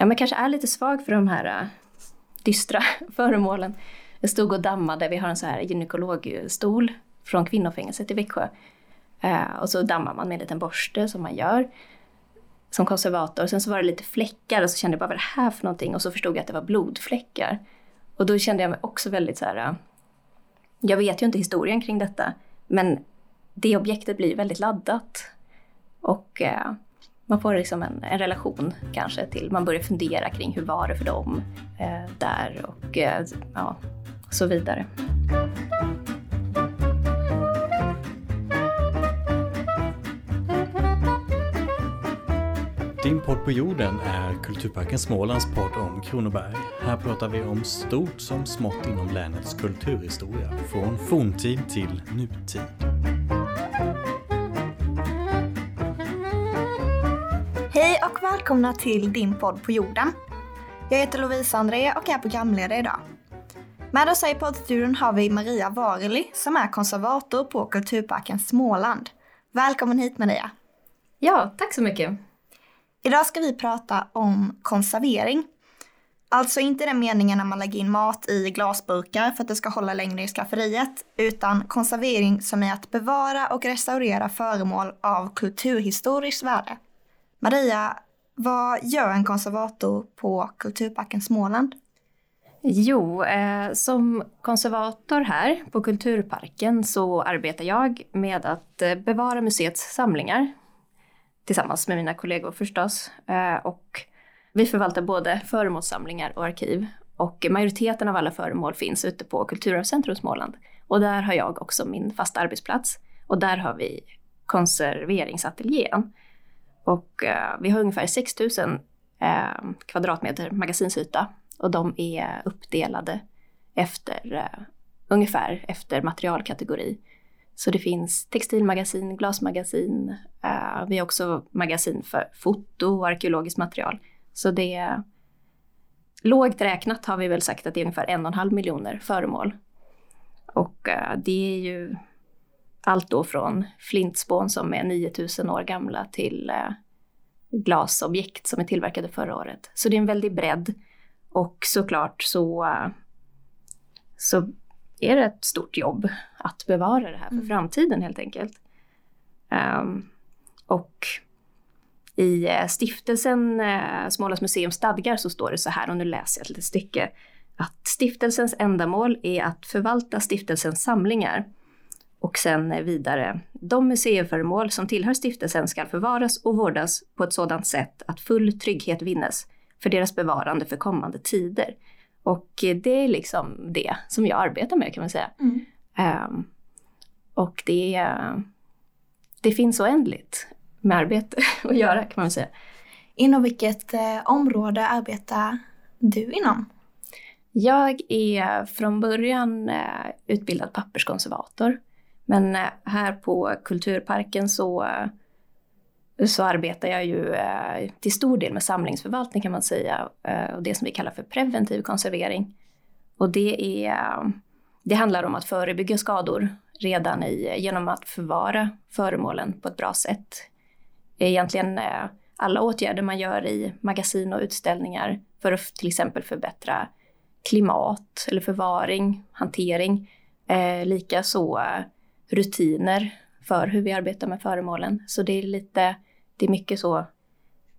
ja, men kanske är lite svag för de här uh, dystra föremålen. Jag stod och dammade, vi har en så här gynekologstol från kvinnofängelset i Växjö. Uh, och så dammar man med en liten borste som man gör som konservator. Sen så var det lite fläckar och så kände jag bara vad är det här för någonting? Och så förstod jag att det var blodfläckar. Och då kände jag mig också väldigt så här, äh, jag vet ju inte historien kring detta, men det objektet blir väldigt laddat. Och man får liksom en, en, relation kanske till, man börjar fundera kring hur var det för dem eh, där och eh, ja, så vidare. Din podd på jorden är Kulturparken Smålands podd om Kronoberg. Här pratar vi om stort som smått inom länets kulturhistoria, från forntid till nutid. Hej och välkomna till Din podd på jorden. Jag heter Lovisa André och är programledare idag. Med oss i poddstudion har vi Maria Vareli som är konservator på Kulturparken Småland. Välkommen hit Maria! Ja, tack så mycket! Idag ska vi prata om konservering. Alltså inte den meningen när man lägger in mat i glasburkar för att det ska hålla längre i skafferiet, utan konservering som är att bevara och restaurera föremål av kulturhistoriskt värde. Maria, vad gör en konservator på Kulturparken Småland? Jo, eh, som konservator här på Kulturparken så arbetar jag med att eh, bevara museets samlingar tillsammans med mina kollegor förstås. Eh, och vi förvaltar både föremålssamlingar och arkiv. Och majoriteten av alla föremål finns ute på Kulturarvscentrum Småland. Och där har jag också min fasta arbetsplats. Och där har vi konserveringsateljén. Och eh, vi har ungefär 6000 eh, kvadratmeter magasinsyta. Och de är uppdelade efter, eh, ungefär efter materialkategori. Så det finns textilmagasin, glasmagasin, eh, vi har också magasin för foto och arkeologiskt material. Så det är lågt räknat har vi väl sagt att det är ungefär en och en halv miljoner föremål. Och eh, det är ju allt då från flintspån som är 9000 år gamla till uh, glasobjekt som är tillverkade förra året. Så det är en väldig bredd. Och såklart så, så är det ett stort jobb att bevara det här för mm. framtiden helt enkelt. Um, och i eh, stiftelsen eh, Smålands museums stadgar så står det så här, och nu läser jag ett litet stycke, att stiftelsens ändamål är att förvalta stiftelsens samlingar. Och sen vidare, de museiföremål som tillhör stiftelsen ska förvaras och vårdas på ett sådant sätt att full trygghet vinnes för deras bevarande för kommande tider. Och det är liksom det som jag arbetar med kan man säga. Mm. Um, och det, det finns oändligt med arbete att göra kan man säga. Inom vilket eh, område arbetar du inom? Jag är från början eh, utbildad papperskonservator. Men eh, här på Kulturparken så eh, så arbetar jag ju eh, till stor del med samlingsförvaltning kan man säga och det som vi kallar för preventiv konservering. Och det, är, det handlar om att förebygga skador redan i, genom att förvara föremålen på ett bra sätt. Egentligen alla åtgärder man gör i magasin och utställningar för att till exempel förbättra klimat eller förvaring, hantering. Eh, Likaså rutiner för hur vi arbetar med föremålen. Så det är lite det är mycket så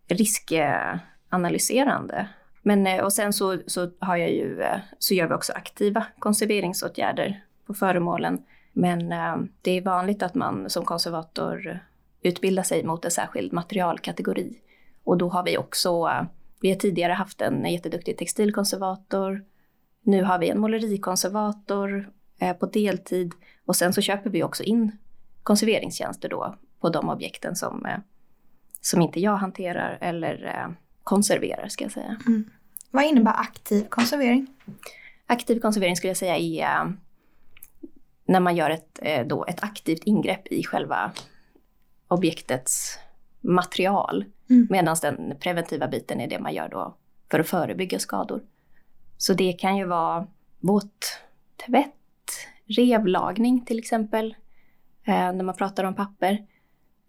riskanalyserande. Men, eh, och sen så, så, har jag ju, eh, så gör vi också aktiva konserveringsåtgärder på föremålen. Men eh, det är vanligt att man som konservator utbildar sig mot en särskild materialkategori. Och då har vi också, vi har tidigare haft en jätteduktig textilkonservator. Nu har vi en målerikonservator på deltid. Och sen så köper vi också in konserveringstjänster då på de objekten som som inte jag hanterar eller eh, konserverar ska jag säga. Mm. Vad innebär aktiv konservering? Aktiv konservering skulle jag säga är eh, när man gör ett, eh, då ett aktivt ingrepp i själva objektets material. Mm. Medan den preventiva biten är det man gör då för att förebygga skador. Så det kan ju vara våttvätt, revlagning till exempel, eh, när man pratar om papper.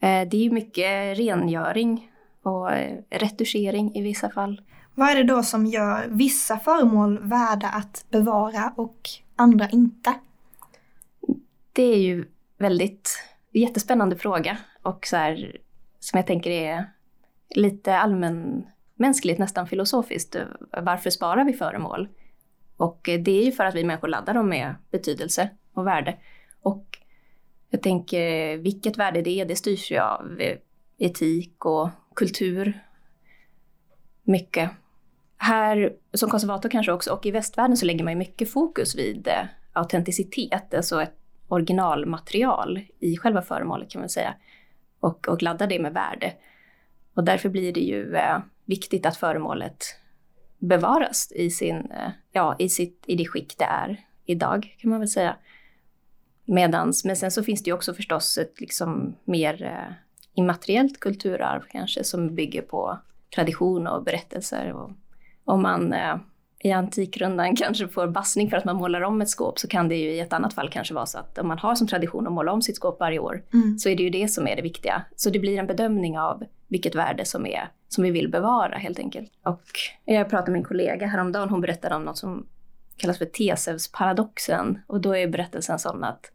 Eh, det är ju mycket rengöring och eh, retuschering i vissa fall. Vad är det då som gör vissa föremål värda att bevara och andra inte? Det är ju väldigt jättespännande fråga och så här, som jag tänker är lite allmänmänskligt, nästan filosofiskt. Varför sparar vi föremål? Och det är ju för att vi människor laddar dem med betydelse och värde. Och jag tänker vilket värde det är, det styrs ju av eh, etik och kultur. Mycket. Här som konservator kanske också, och i västvärlden så lägger man ju mycket fokus vid eh, autenticitet, alltså ett originalmaterial i själva föremålet kan man säga. Och, och laddar det med värde. Och därför blir det ju eh, viktigt att föremålet bevaras i, sin, eh, ja, i, sitt, i det skick det är idag kan man väl säga. Medans, men sen så finns det ju också förstås ett liksom mer eh, immateriellt kulturarv kanske som bygger på tradition och berättelser. Och och man eh, i Antikrundan kanske får bassning för att man målar om ett skåp så kan det ju i ett annat fall kanske vara så att om man har som tradition att måla om sitt skåp varje år mm. så är det ju det som är det viktiga. Så det blir en bedömning av vilket värde som, är, som vi vill bevara helt enkelt. Och jag pratade med en kollega häromdagen, hon berättade om något som kallas för Tesevs-paradoxen. Och då är berättelsen sån att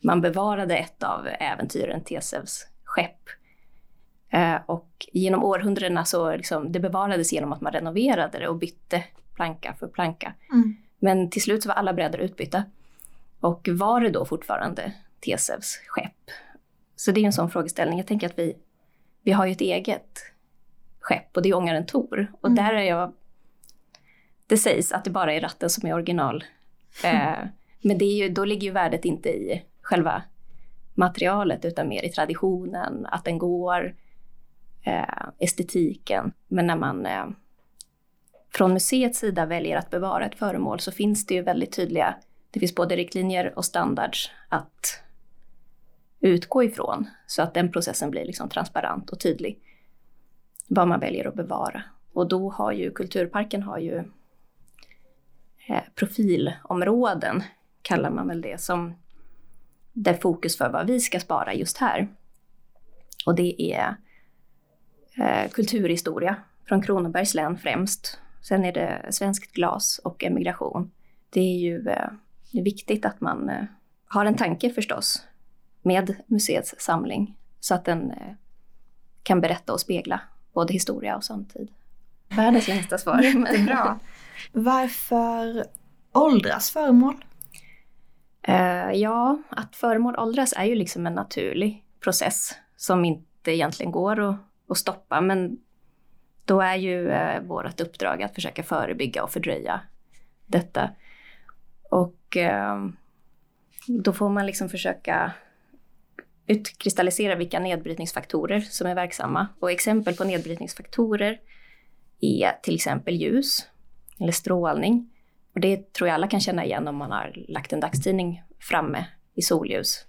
man bevarade ett av äventyren Tesevs skepp. Eh, och genom århundradena så liksom, det bevarades genom att man renoverade det och bytte planka för planka. Mm. Men till slut så var alla brädor utbytta. Och var det då fortfarande Tesevs skepp? Så det är en sån frågeställning. Jag tänker att vi, vi har ju ett eget skepp och det är ångaren Tor. Och mm. där är jag... Det sägs att det bara är ratten som är original. Eh, men det är ju, då ligger ju värdet inte i själva materialet utan mer i traditionen, att den går, eh, estetiken. Men när man eh, från museets sida väljer att bevara ett föremål så finns det ju väldigt tydliga, det finns både riktlinjer och standards att utgå ifrån så att den processen blir liksom transparent och tydlig. Vad man väljer att bevara. Och då har ju kulturparken har ju eh, profilområden, kallar man väl det, som där fokus för vad vi ska spara just här. Och det är eh, kulturhistoria från Kronobergs län främst. Sen är det svenskt glas och emigration. Det är ju eh, det är viktigt att man eh, har en tanke förstås med museets samling så att den eh, kan berätta och spegla både historia och samtid. Världens längsta svar. Jättebra. Varför åldras föremål? Uh, ja, att föremål åldras är ju liksom en naturlig process som inte egentligen går att, att stoppa. Men då är ju eh, vårt uppdrag att försöka förebygga och fördröja detta. Och eh, då får man liksom försöka utkristallisera vilka nedbrytningsfaktorer som är verksamma. Och exempel på nedbrytningsfaktorer är till exempel ljus eller strålning. Och det tror jag alla kan känna igen om man har lagt en dagstidning framme i solljus.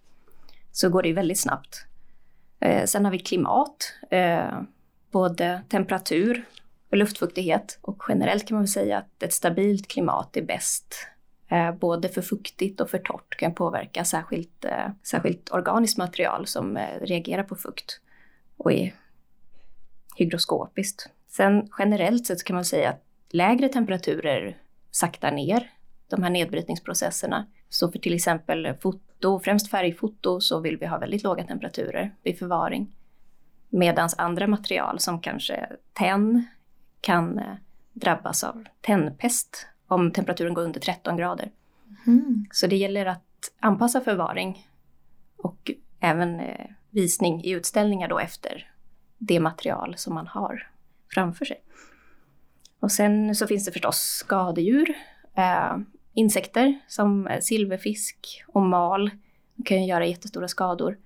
Så går det ju väldigt snabbt. Eh, sen har vi klimat, eh, både temperatur och luftfuktighet. Och generellt kan man väl säga att ett stabilt klimat är bäst. Eh, både för fuktigt och för torrt kan påverka särskilt, eh, särskilt organiskt material som eh, reagerar på fukt och är hygroskopiskt. Sen generellt sett kan man säga att lägre temperaturer saktar ner de här nedbrytningsprocesserna. Så för till exempel foto, främst färgfoto, så vill vi ha väldigt låga temperaturer vid förvaring. Medan andra material som kanske tenn kan eh, drabbas av tennpest om temperaturen går under 13 grader. Mm. Så det gäller att anpassa förvaring och även eh, visning i utställningar då efter det material som man har framför sig. Och sen så finns det förstås skadedjur, eh, insekter som silverfisk och mal. De kan ju göra jättestora skador.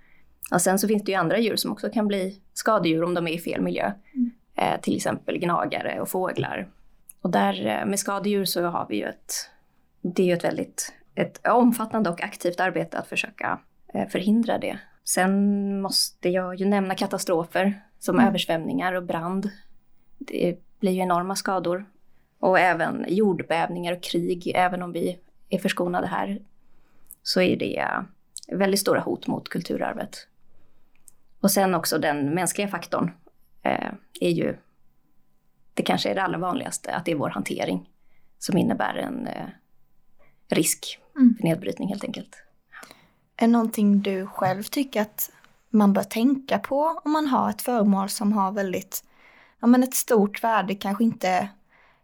Och sen så finns det ju andra djur som också kan bli skadedjur om de är i fel miljö. Mm. Eh, till exempel gnagare och fåglar. Och där eh, med skadedjur så har vi ju ett, det är ju ett väldigt ett omfattande och aktivt arbete att försöka eh, förhindra det. Sen måste jag ju nämna katastrofer som mm. översvämningar och brand. Det blir ju enorma skador. Och även jordbävningar och krig, även om vi är förskonade här, så är det väldigt stora hot mot kulturarvet. Och sen också den mänskliga faktorn. eh, är ju, det kanske är det allra vanligaste, att det är vår hantering som innebär en eh, risk Mm. för nedbrytning helt enkelt. Är någonting du själv tycker att man bör tänka på om man har ett föremål som har väldigt, ja men ett stort värde, kanske inte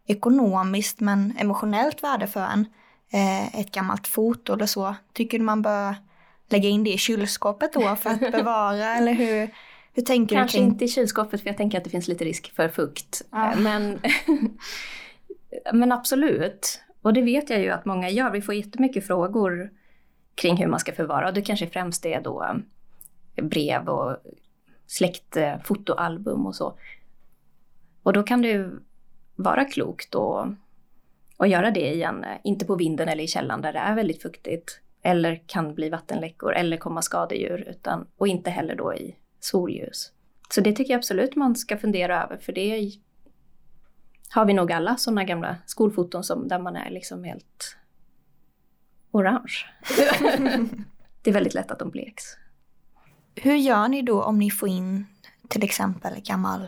ekonomiskt men emotionellt värde för en. Eh, ett gammalt foto eller så. Tycker du man bör lägga in det i kylskåpet då för att bevara eller hur, hur tänker Kanske du kring? inte i kylskåpet för jag tänker att det finns lite risk för fukt. Ja. Eh, Men, men absolut. Och det vet jag ju att många gör. Vi får jättemycket frågor kring hur man ska förvara. Och det kanske främst är då brev och släktfotoalbum och så. Och då kan det ju vara klokt att, att göra det igen, inte på vinden eller i källaren där det är väldigt fuktigt. Eller kan bli vattenläckor eller komma skadedjur. Utan, och inte heller då i solljus. Så det tycker jag absolut man ska fundera över för det har vi nog alla sådana gamla skolfoton som, där man är liksom helt orange. det är väldigt lätt att de bleks. Hur gör ni då om ni får in till exempel gammal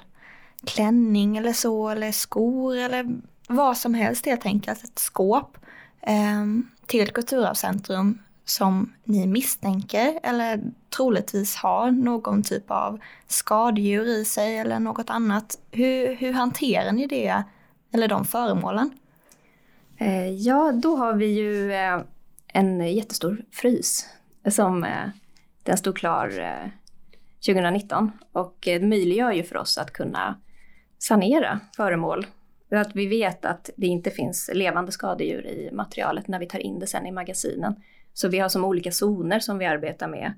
klänning eller så, eller skor eller vad som helst helt enkelt, ett skåp eh, till Kulturarvscentrum som ni misstänker eller troligtvis har någon typ av skadedjur i sig eller något annat. Hur, hur hanterar ni det, eller de föremålen? Eh, ja, då har vi ju eh, en jättestor frys som eh, den stod klar 2019 och det möjliggör ju för oss att kunna sanera föremål. För Att vi vet att det inte finns levande skadedjur i materialet när vi tar in det sen i magasinen. Så vi har som olika zoner som vi arbetar med.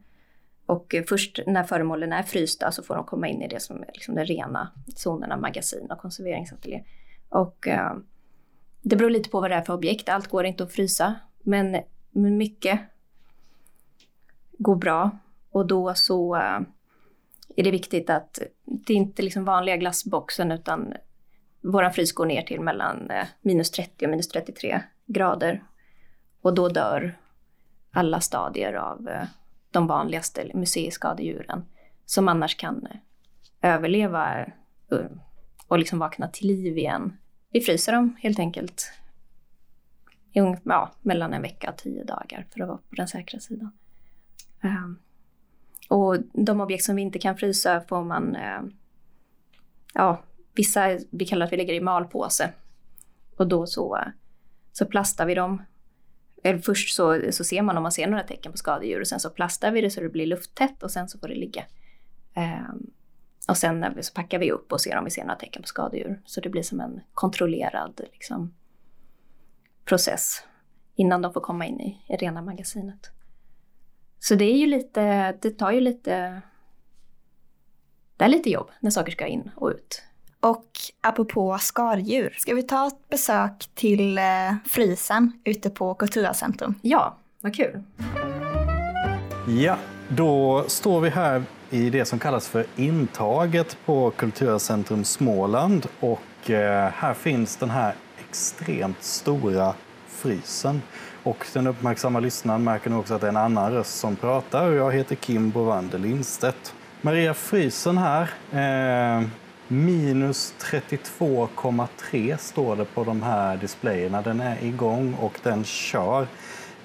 Och först när föremålen är frysta så får de komma in i det som är liksom den rena zonen av magasin och konserveringsateljé. Och eh, det beror lite på vad det är för objekt. Allt går inte att frysa. Men mycket går bra. Och då så eh, är det viktigt att det är inte liksom vanliga glassboxen utan våran frys går ner till mellan eh, minus 30 och minus 33 grader. Och då dör alla stadier av eh, de vanligaste museiskadedjuren som annars kan eh, överleva och liksom vakna till liv igen. Vi fryser dem helt enkelt i ja, mellan en vecka och tio dagar för att vara på den säkra sidan. Ehm, och de objekt som vi inte kan frysa får man, ja, vissa, vi kallar att vi lägger i malpåse. Och då så, så plastar vi dem. Eller först så, så ser man om man ser några tecken på skadedjur och sen så plastar vi det så det blir lufttätt och sen så får det ligga. Ehm, och sen så packar vi upp och ser om vi ser några tecken på skadedjur. Så det blir som en kontrollerad liksom, process innan de får komma in i, i rena magasinet. Så det är ju lite, det tar ju lite, det är lite jobb när saker ska in och ut. Och apropå skadedjur, ska vi ta ett besök till eh, frysen ute på Kulturarvscentrum? Ja, vad kul. Ja, då står vi här i det som kallas för intaget på Kulturcentrum Småland och eh, här finns den här extremt stora frysen. Och den uppmärksamma lyssnaren märker nog också att det är en annan röst som pratar och jag heter Kim Bovander Lindstedt. Maria, frysen här, eh, minus 32,3 står det på de här displayerna. Den är igång och den kör.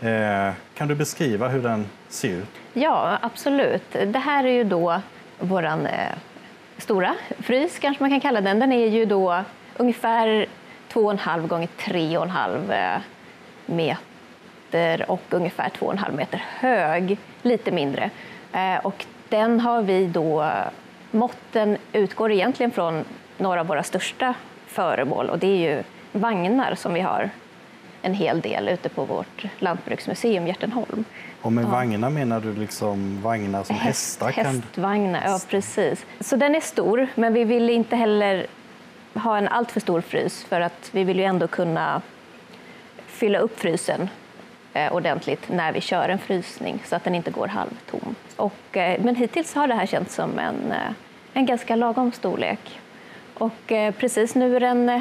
Eh, kan du beskriva hur den ser ut? Ja, absolut. Det här är ju då vår eh, stora frys, kanske man kan kalla den. Den är ju då ungefär 2,5 gånger 3,5 eh, meter och ungefär 2,5 meter hög, lite mindre. Eh, och den har vi då, måtten utgår egentligen från några av våra största föremål och det är ju vagnar som vi har en hel del ute på vårt lantbruksmuseum Hjärtenholm. Och med vagnar menar du liksom vagnar som hästar kan... Hästvagnar, ja precis. Så den är stor, men vi vill inte heller ha en alltför stor frys för att vi vill ju ändå kunna fylla upp frysen ordentligt när vi kör en frysning så att den inte går halvtom. Och, eh, men hittills har det här känts som en, eh, en ganska lagom storlek. Och eh, precis nu är den eh,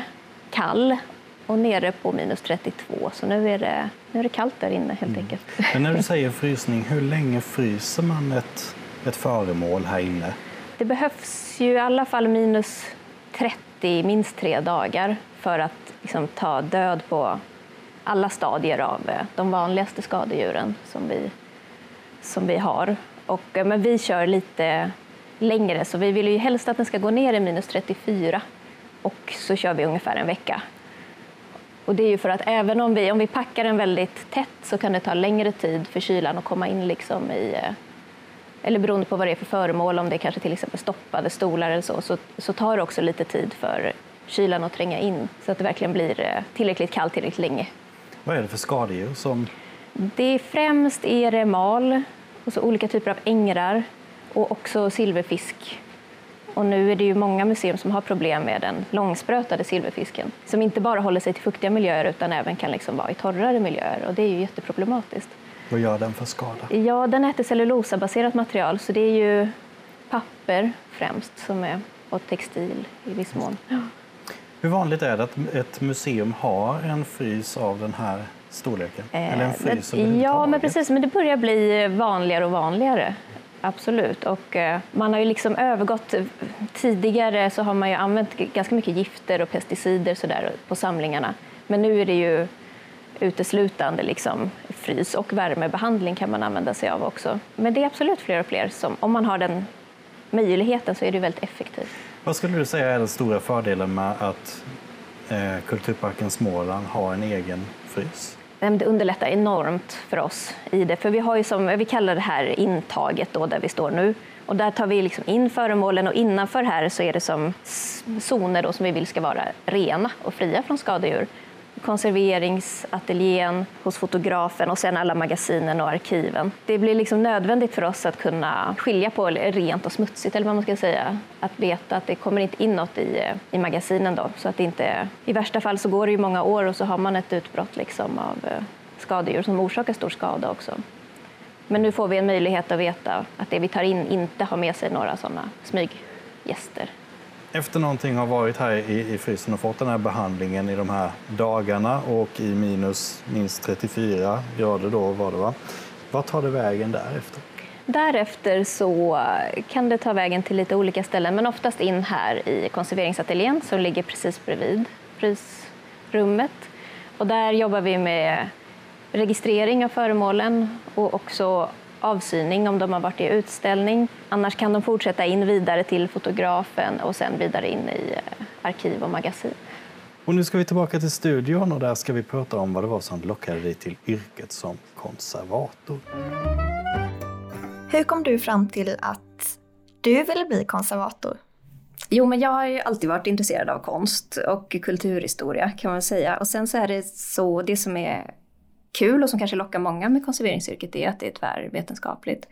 kall och nere på minus 32 så nu är det, nu är det kallt där inne helt enkelt. Men när du säger frysning, hur länge fryser man ett, ett föremål här inne? Det behövs ju i alla fall minus 30, minst tre dagar för att liksom, ta död på alla stadier av eh, de vanligaste skadedjuren som vi, som vi har. Och, eh, men vi kör lite längre, så vi vill ju helst att den ska gå ner i minus 34 och så kör vi ungefär en vecka. Och det är ju för att även om vi, om vi packar den väldigt tätt så kan det ta längre tid för kylan att komma in liksom i eh, eller beroende på vad det är för föremål, om det är kanske till exempel stoppade stolar eller så, så, så tar det också lite tid för kylan att tränga in så att det verkligen blir tillräckligt kallt tillräckligt länge. Vad är det för skadedjur som... Det är främst är det mal, och så olika typer av ängrar och också silverfisk. Och nu är det ju många museum som har problem med den långsprötade silverfisken som inte bara håller sig till fuktiga miljöer utan även kan liksom vara i torrare miljöer och det är ju jätteproblematiskt. Vad gör den för skada? Ja, den äter cellulosabaserat material så det är ju papper främst som är, och textil i viss mån. Hur vanligt är det att ett museum har en frys av den här storleken? Eh, Eller en frys Ja, men precis. Men det börjar bli vanligare och vanligare. Absolut. Och eh, man har ju liksom övergått... Tidigare så har man ju använt ganska mycket gifter och pesticider så där på samlingarna. Men nu är det ju uteslutande liksom frys och värmebehandling kan man använda sig av också. Men det är absolut fler och fler som, om man har den möjligheten så är det väldigt effektivt. Vad skulle du säga är den stora fördelen med att eh, Kulturparken Småland har en egen frys? Det underlättar enormt för oss i det, för vi har ju som, vi kallar det här intaget då där vi står nu. Och där tar vi liksom in föremålen och innanför här så är det som zoner då som vi vill ska vara rena och fria från skadedjur konserveringsateljén hos fotografen och sen alla magasinen och arkiven. Det blir liksom nödvändigt för oss att kunna skilja på rent och smutsigt, eller vad man ska säga. Att veta att det kommer inte in något i, i magasinen då, så att det inte... I värsta fall så går det ju många år och så har man ett utbrott liksom av eh, skadedjur som orsakar stor skada också. Men nu får vi en möjlighet att veta att det vi tar in inte har med sig några sådana smyggäster efter någonting har varit här i, i frysen och fått den här behandlingen i de här dagarna och i minus minst 34 grader då var det va? Vad tar det vägen därefter? Därefter så kan det ta vägen till lite olika ställen men oftast in här i konserveringsateljén som ligger precis bredvid frysrummet. Och där jobbar vi med registrering av föremålen och också avsyning om de har varit i utställning. Annars kan de fortsätta in vidare till fotografen och sen vidare in i eh, arkiv och magasin. Och nu ska vi tillbaka till studion och där ska vi prata om vad det var som lockade dig till yrket som konservator. Hur kom du fram till att du ville bli konservator? Jo, men jag har ju alltid varit intresserad av konst och kulturhistoria kan man säga. Och sen så är det så, det som är kul och som kanske lockar många med konserveringsyrket är att det är tvärvetenskapligt.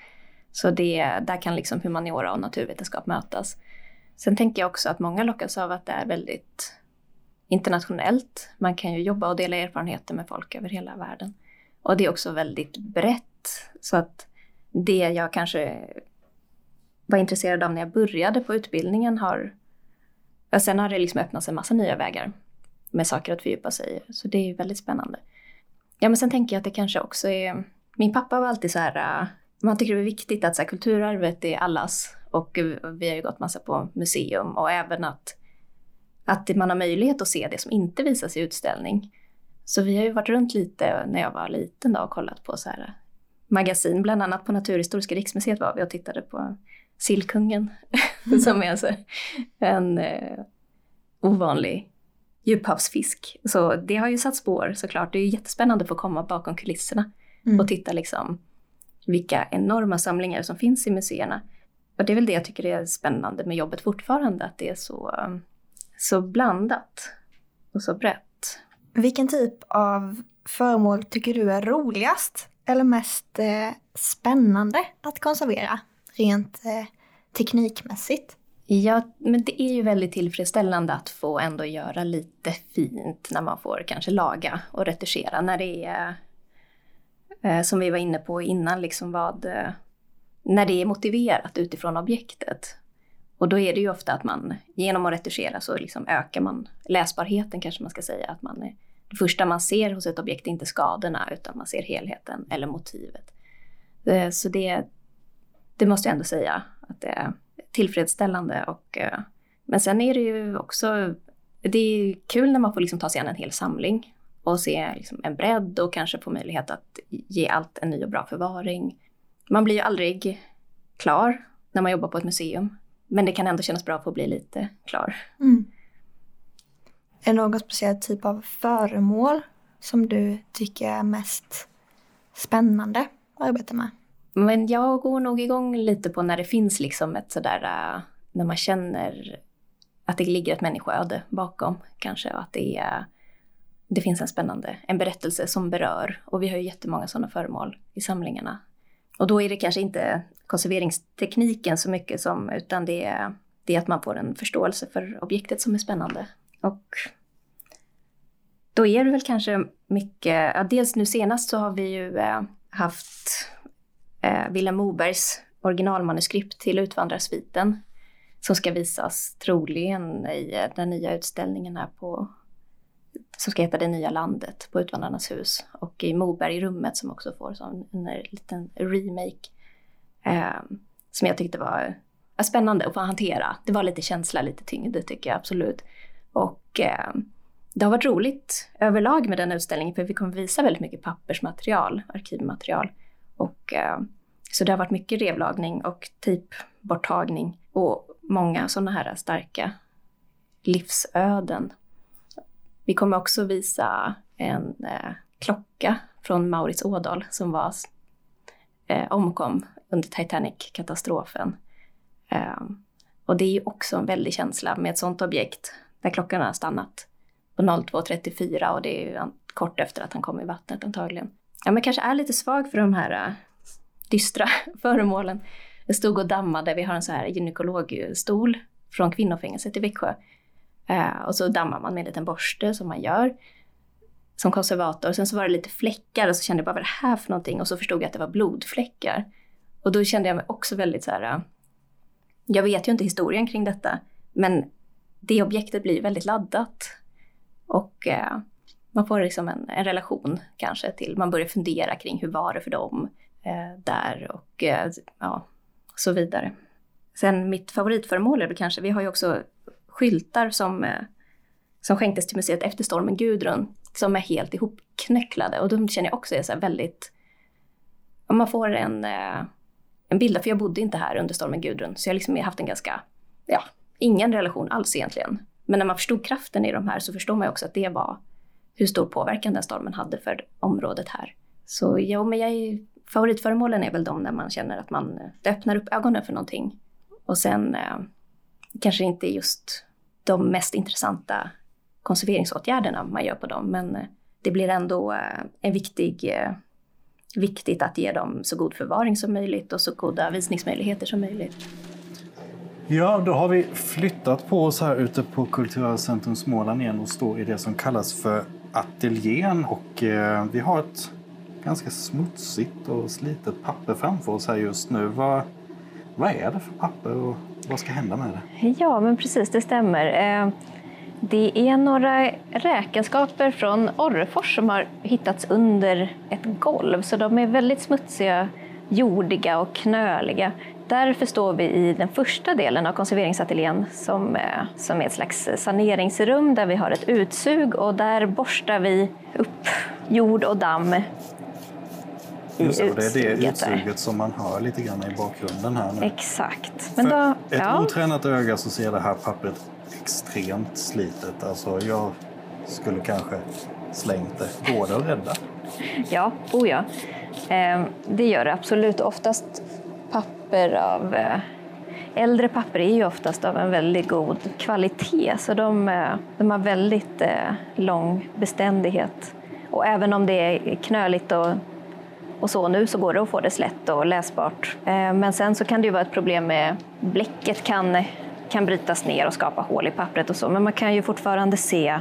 Så det, där kan liksom humaniora och naturvetenskap mötas. Sen tänker jag också att många lockas av att det är väldigt internationellt. Man kan ju jobba och dela erfarenheter med folk över hela världen. Och det är också väldigt brett. Så att det jag kanske var intresserad av när jag började på utbildningen har... Ja, sen har det liksom öppnats en massa nya vägar med saker att fördjupa sig i. Så det är väldigt spännande. Ja, men sen tänker jag att det kanske också är... Min pappa var alltid så här... Äh, man tycker det är viktigt att så här, kulturarvet är allas. Och vi har ju gått massa på museum och även att, att man har möjlighet att se det som inte visas i utställning. Så vi har ju varit runt lite när jag var liten då och kollat på så här äh, magasin, bland annat på Naturhistoriska riksmuseet var vi och tittade på Sillkungen, som är alltså en eh, ovanlig djuphavsfisk. Så det har ju satt spår såklart. Det är jättespännande att få komma bakom kulisserna mm. och titta liksom vilka enorma samlingar som finns i museerna. Och det är väl det jag tycker är spännande med jobbet fortfarande, att det är så, så blandat och så brett. Vilken typ av föremål tycker du är roligast eller mest eh, spännande att konservera rent eh, teknikmässigt? Ja, men det är ju väldigt tillfredsställande att få ändå göra lite fint när man får kanske laga och retuschera när det är, eh, som vi var inne på innan, liksom vad, eh, när det är motiverat utifrån objektet. Och då är det ju ofta att man genom att retuschera så liksom ökar man läsbarheten kanske man ska säga. Att man, det första man ser hos ett objekt är inte skadorna utan man ser helheten eller motivet. Eh, så det, det måste jag ändå säga att det tillfredsställande. Och, eh, men sen är det ju också, det är kul när man får liksom ta sig an en hel samling och se liksom en bredd och kanske få möjlighet att ge allt en ny och bra förvaring. Man blir ju aldrig klar när man jobbar på ett museum. Men det kan ändå kännas bra att få bli lite klar. Mm. Är det någon speciell typ av föremål som du tycker är mest spännande att arbeta med? Men jag går nog igång lite på när det finns liksom ett sådär, äh, när man känner att det ligger ett människoöde bakom kanske och att det, är, det finns en spännande, en berättelse som berör. Och vi har ju jättemånga sådana föremål i samlingarna. Och då är det kanske inte konserveringstekniken så mycket som, utan det är, det är att man får en förståelse för objektet som är spännande. Och då är det väl kanske mycket, ja, dels nu senast så har vi ju äh, haft eh, Vilhelm Mobergs originalmanuskript till Utvandrarsviten som ska visas troligen i eh, den nya utställningen här på som ska heta Det nya landet på Utvandrarnas hus och i Moberg-rummet som också får som en, eh, liten remake eh, som jag tyckte var eh, spännande att få hantera. Det var lite känsla, lite tyngd tycker jag absolut. Och eh, det har varit roligt överlag med den utställningen för vi kommer visa väldigt mycket pappersmaterial, arkivmaterial. Och, eh, så det har varit mycket revlagning och tejpborttagning och många sådana här starka livsöden. Vi kommer också visa en eh, klocka från Maurits Ådal som var, eh, omkom under Titanic-katastrofen. Eh, och det är ju också en väldig känsla med ett sådant objekt där klockan har stannat på 02.34 och det är ju kort efter att han kom i vattnet antagligen. Ja, men kanske är lite svag för de här eh, dystra föremålen. Jag stod och dammade, vi har en så här gynekologstol från kvinnofängelset i Växjö. Eh, och så dammar man med en liten borste som man gör som konservator. Sen så var det lite fläckar och så kände jag bara vad är det här för någonting? Och så förstod jag att det var blodfläckar. Och då kände jag mig också väldigt så här, eh, jag vet ju inte historien kring detta, men det objektet blir väldigt laddat. Och eh, man får liksom en, en, relation kanske till, man börjar fundera kring hur var det för dem eh, där och eh, ja, så vidare. Sen mitt favoritföremål är väl kanske, vi har ju också skyltar som, eh, som skänktes till museet efter stormen Gudrun som är helt ihopknöcklade och de känner jag också är så väldigt, man får en, eh, en bild, för jag bodde inte här under stormen Gudrun så jag liksom har liksom haft en ganska, ja, ingen relation alls egentligen men när man förstod kraften i de här så förstår man också att det var hur stor påverkan den stormen hade för området här. Så ja, men jag är, favoritföremålen är väl de när man känner att man det öppnar upp ögonen för någonting. Och sen eh, kanske inte just de mest intressanta konserveringsåtgärderna man gör på dem, men eh, det blir ändå eh, en viktig, eh, viktigt att ge dem så god förvaring som möjligt och så goda visningsmöjligheter som möjligt. Ja, då har vi flyttat på oss här ute på Kulturcentrum Småland igen och står i det som kallas för ateljén. Och eh, vi har ett ganska smutsigt och slitet papper framför oss här just nu. Vad, vad är det för papper och vad ska hända med det? Ja, men precis, det stämmer. Eh, det är några räkenskaper från Orrefors som har hittats under ett golv, så de är väldigt smutsiga, jordiga och knöliga. Därför står vi i den första delen av konserveringsateljén som, eh, som är ett slags saneringsrum där vi har ett utsug och där borstar vi upp jord och damm Just det, det är det utsuget som man hör lite grann i bakgrunden här nu. Exakt. Men då, ett ja. otränat öga så ser det här pappret extremt slitet. Alltså jag skulle kanske slängt det. Går det att rädda? Ja, oh ja. Ehm, det gör det absolut. Oftast papper av eh, Äldre papper är ju oftast av en väldigt god kvalitet så de, eh, de har väldigt eh, lång beständighet. Och även om det är knöligt och, och så nu så går det att få det slätt och läsbart. Eh, men sen så kan det ju vara ett problem med bläcket kan, kan brytas ner och skapa hål i pappret och så men man kan ju fortfarande se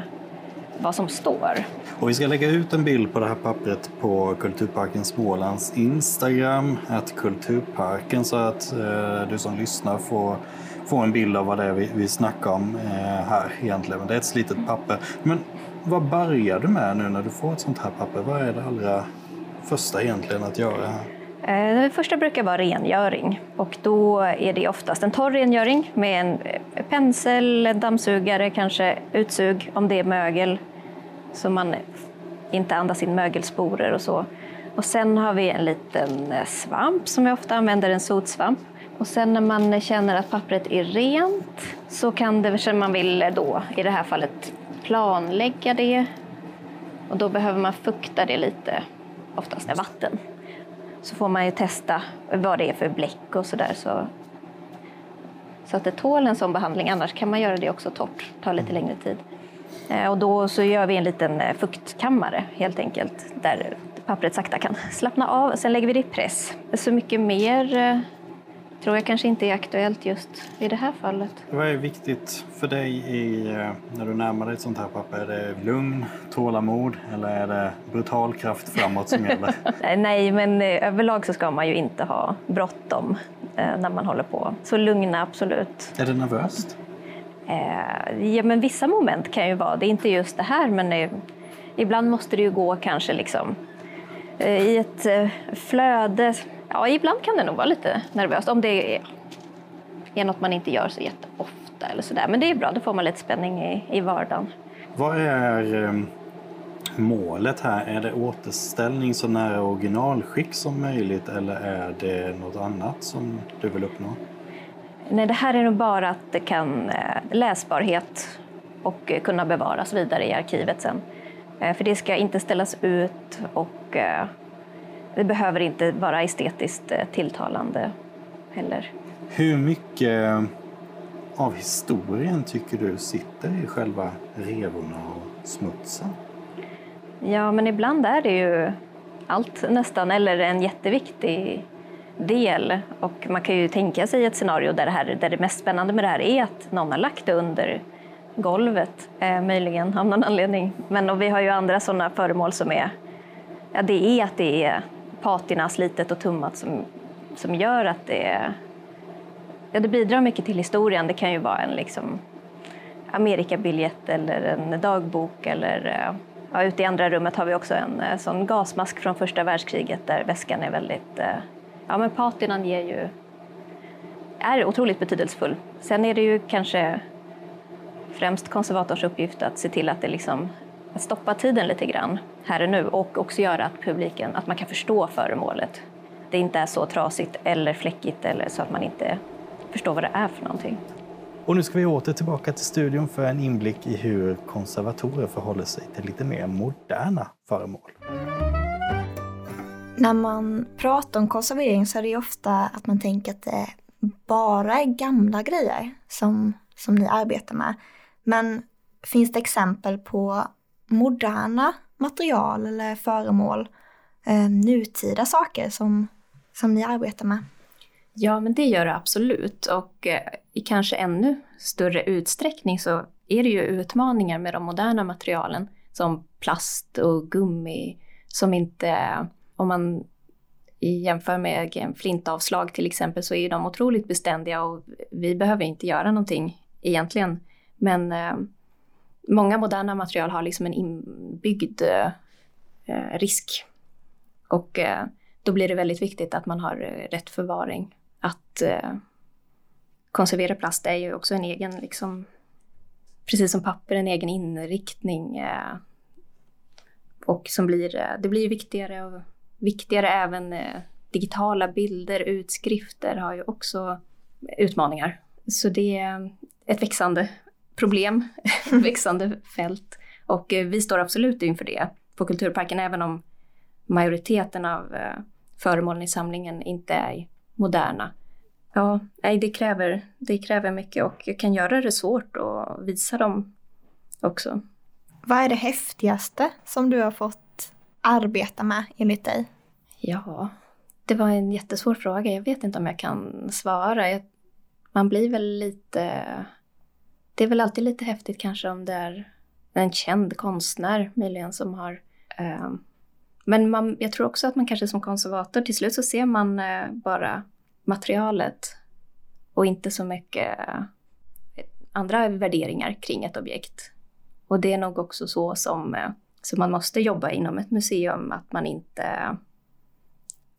vad som står. Och vi ska lägga ut en bild på det här pappret på Kulturparken Smålands Instagram, att Kulturparken, så att eh, du som lyssnar får, får en bild av vad det är vi, vi snackar om eh, här egentligen. Men det är ett slitet papper. Men vad börjar du med nu när du får ett sånt här papper? Vad är det allra första egentligen att göra? Eh, det första brukar vara rengöring och då är det oftast en torr rengöring med en eh, pensel, en dammsugare, kanske utsug om det är mögel så man inte andas in mögelsporer och så. Och sen har vi en liten eh, svamp som vi ofta använder, en sotsvamp. Och sen när man känner att pappret är rent så kan det, man vill då i det här fallet planlägga det och då behöver man fukta det lite, oftast med vatten. Så får man ju testa vad det är för bläck och sådär så, så att det tål en sån behandling. Annars kan man göra det också torrt, ta lite längre tid. Eh, och då så gör vi en liten eh, fuktkammare helt enkelt där pappret sakta kan slappna av. Sen lägger vi det i press. Så mycket mer eh, tror jag kanske inte är aktuellt just i det här fallet. Vad är viktigt för dig i, när du närmar dig ett sånt här papper? Är det lugn, tålamod eller är det brutal kraft framåt som gäller? Nej, men överlag så ska man ju inte ha bråttom när man håller på. Så lugna, absolut. Är det nervöst? Eh, ja, men vissa moment kan ju vara, det är inte just det här, men eh, ibland måste det ju gå kanske liksom eh, i ett eh, flöde. Ja, ibland kan det nog vara lite nervöst om det är, är något man inte gör så jätteofta eller sådär. Men det är bra, då får man lite spänning i, i vardagen. Vad är eh, målet här? Är det återställning så nära originalskick som möjligt eller är det något annat som du vill uppnå? Nej, det här är nog bara att det kan eh, läsbarhet och eh, kunna bevaras vidare i arkivet sen. Eh, för det ska inte ställas ut och det behöver inte vara estetiskt tilltalande heller. Hur mycket av historien tycker du sitter i själva revorna och smutsen? Ja, men ibland är det ju allt nästan, eller en jätteviktig del. Och man kan ju tänka sig ett scenario där det, här, där det mest spännande med det här är att någon har lagt det under golvet, eh, möjligen av någon anledning. Men och vi har ju andra sådana föremål som är, ja det är att det är patina slitet och tummat som, som gör att det ja, det bidrar mycket till historien. Det kan ju vara en liksom Amerikabiljett eller en dagbok eller eh, ja, ute i andra rummet har vi också en eh, sån gasmask från första världskriget där väskan är väldigt eh, ja, men patinan ger ju, är otroligt betydelsefull. Sen är det ju kanske främst konservators uppgift att se till att det liksom att stoppa tiden lite grann här och nu och också göra att publiken, att man kan förstå föremålet. Det inte är så trasigt eller fläckigt eller så att man inte förstår vad det är för någonting. Och nu ska vi åter tillbaka till studion för en inblick i hur konservatorer förhåller sig till lite mer moderna föremål. När man pratar om konservering så är det ju ofta att man tänker att det bara är gamla grejer som, som ni arbetar med. Men finns det exempel på moderna material eller föremål, eh, nutida saker som, som ni arbetar med? Ja, men det gör det absolut. Och eh, i kanske ännu större utsträckning så är det ju utmaningar med de moderna materialen som plast och gummi som inte om man jämför med flintavslag till exempel så är de otroligt beständiga och vi behöver inte göra någonting egentligen. Men eh, många moderna material har liksom en inbyggd eh, eh, risk. Och eh, då blir det väldigt viktigt att man har eh, rätt förvaring. Att eh, konservera plast är ju också en egen, liksom, precis som papper, en egen inriktning. Eh, och som blir, eh, det blir viktigare viktigare även eh, digitala bilder, utskrifter har ju också utmaningar. Så det är ett växande problem, växande fält. Och eh, vi står absolut inför det på Kulturparken, även om majoriteten av eh, föremålen i samlingen inte är moderna. Ja, det kräver, det kräver mycket och kan göra det svårt att visa dem också. Vad är det häftigaste som du har fått arbeta med enligt dig? Ja, det var en jättesvår fråga. Jag vet inte om jag kan svara. Man blir väl lite... Det är väl alltid lite häftigt kanske om det är en känd konstnär möjligen som har... Eh, men man, jag tror också att man kanske som konservator, till slut så ser man eh, bara materialet och inte så mycket eh, andra värderingar kring ett objekt. Och det är nog också så som eh, som man måste jobba inom ett museum, att man inte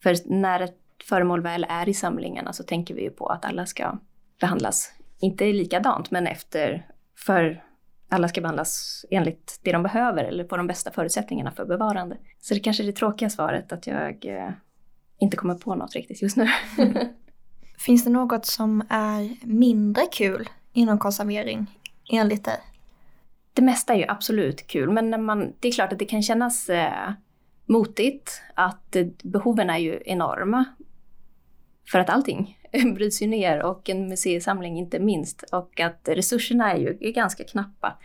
För när ett föremål väl är i samlingarna så tänker vi ju på att alla ska behandlas, inte likadant, men efter, för alla ska behandlas enligt det de behöver eller på de bästa förutsättningarna för bevarande. Så det kanske är det tråkiga svaret att jag eh, inte kommer på något riktigt just nu. Finns det något som är mindre kul inom konservering enligt dig? Det mesta är ju absolut kul, men när man, det är klart att det kan kännas eh, motigt att eh, behoven är ju enorma. För att allting bryts ju ner och en museisamling inte minst och att resurserna är ju är ganska knappa.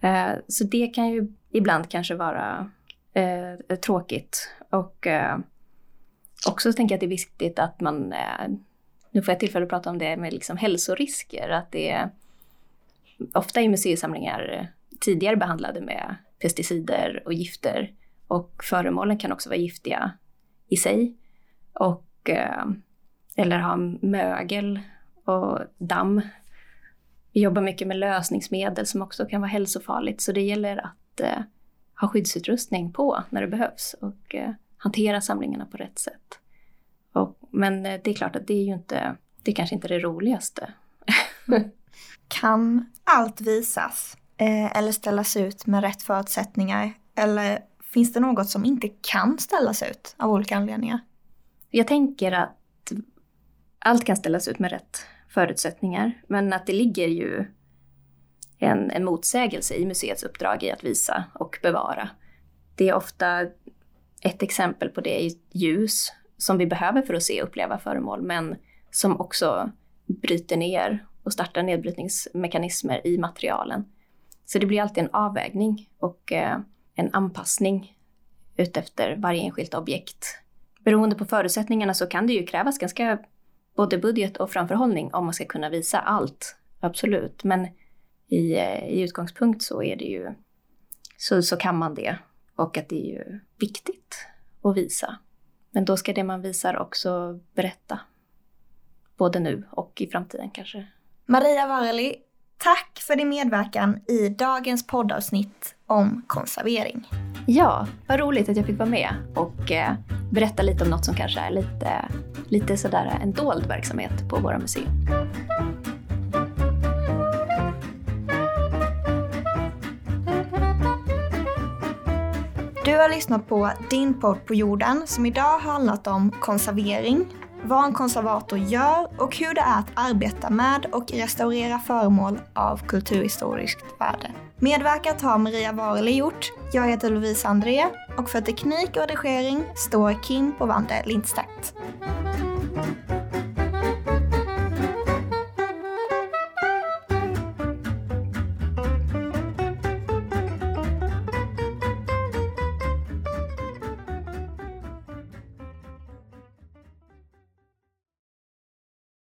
Eh, så det kan ju ibland kanske vara eh, tråkigt och eh, också tänker jag att det är viktigt att man, eh, nu får jag tillfälle att prata om det med liksom hälsorisker, att det är ofta i museisamlingar tidigare behandlade med pesticider och gifter och föremålen kan också vara giftiga i sig. Och, eh, eller ha mögel och damm. Vi jobbar mycket med lösningsmedel som också kan vara hälsofarligt så det gäller att eh, ha skyddsutrustning på när det behövs och eh, hantera samlingarna på rätt sätt. Och, men det är klart att det är ju inte, det är kanske inte det roligaste. kan allt visas eh, eller ställas ut med rätt förutsättningar? Eller finns det något som inte kan ställas ut av olika anledningar? Jag tänker att allt kan ställas ut med rätt förutsättningar, men att det ligger ju en, en motsägelse i museets uppdrag i att visa och bevara. Det är ofta ett exempel på det ljus som vi behöver för att se och uppleva föremål, men som också bryter ner och startar nedbrytningsmekanismer i materialen. Så det blir alltid en avvägning och eh, en anpassning utefter varje enskilt objekt. Beroende på förutsättningarna så kan det ju krävas ganska både budget och framförhållning om man ska kunna visa allt, absolut. Men i, eh, i utgångspunkt så är det ju, så, så kan man det. Och att det är ju viktigt att visa. Men då ska det man visar också berätta. Både nu och i framtiden kanske. Maria Vareli, tack för din medverkan i dagens poddavsnitt om konservering. Ja, vad roligt att jag fick vara med och eh, berätta lite om något som kanske är lite, lite sådär en dold verksamhet på våra museer. Du har lyssnat på Din podd på jorden som idag har handlat om konservering, vad en konservator gör och hur det är att arbeta med och restaurera föremål av kulturhistoriskt värde. Medverkat har Maria Vareli gjort. Jag heter Lovisa André och för teknik och redigering står Kim Wander Lindstedt.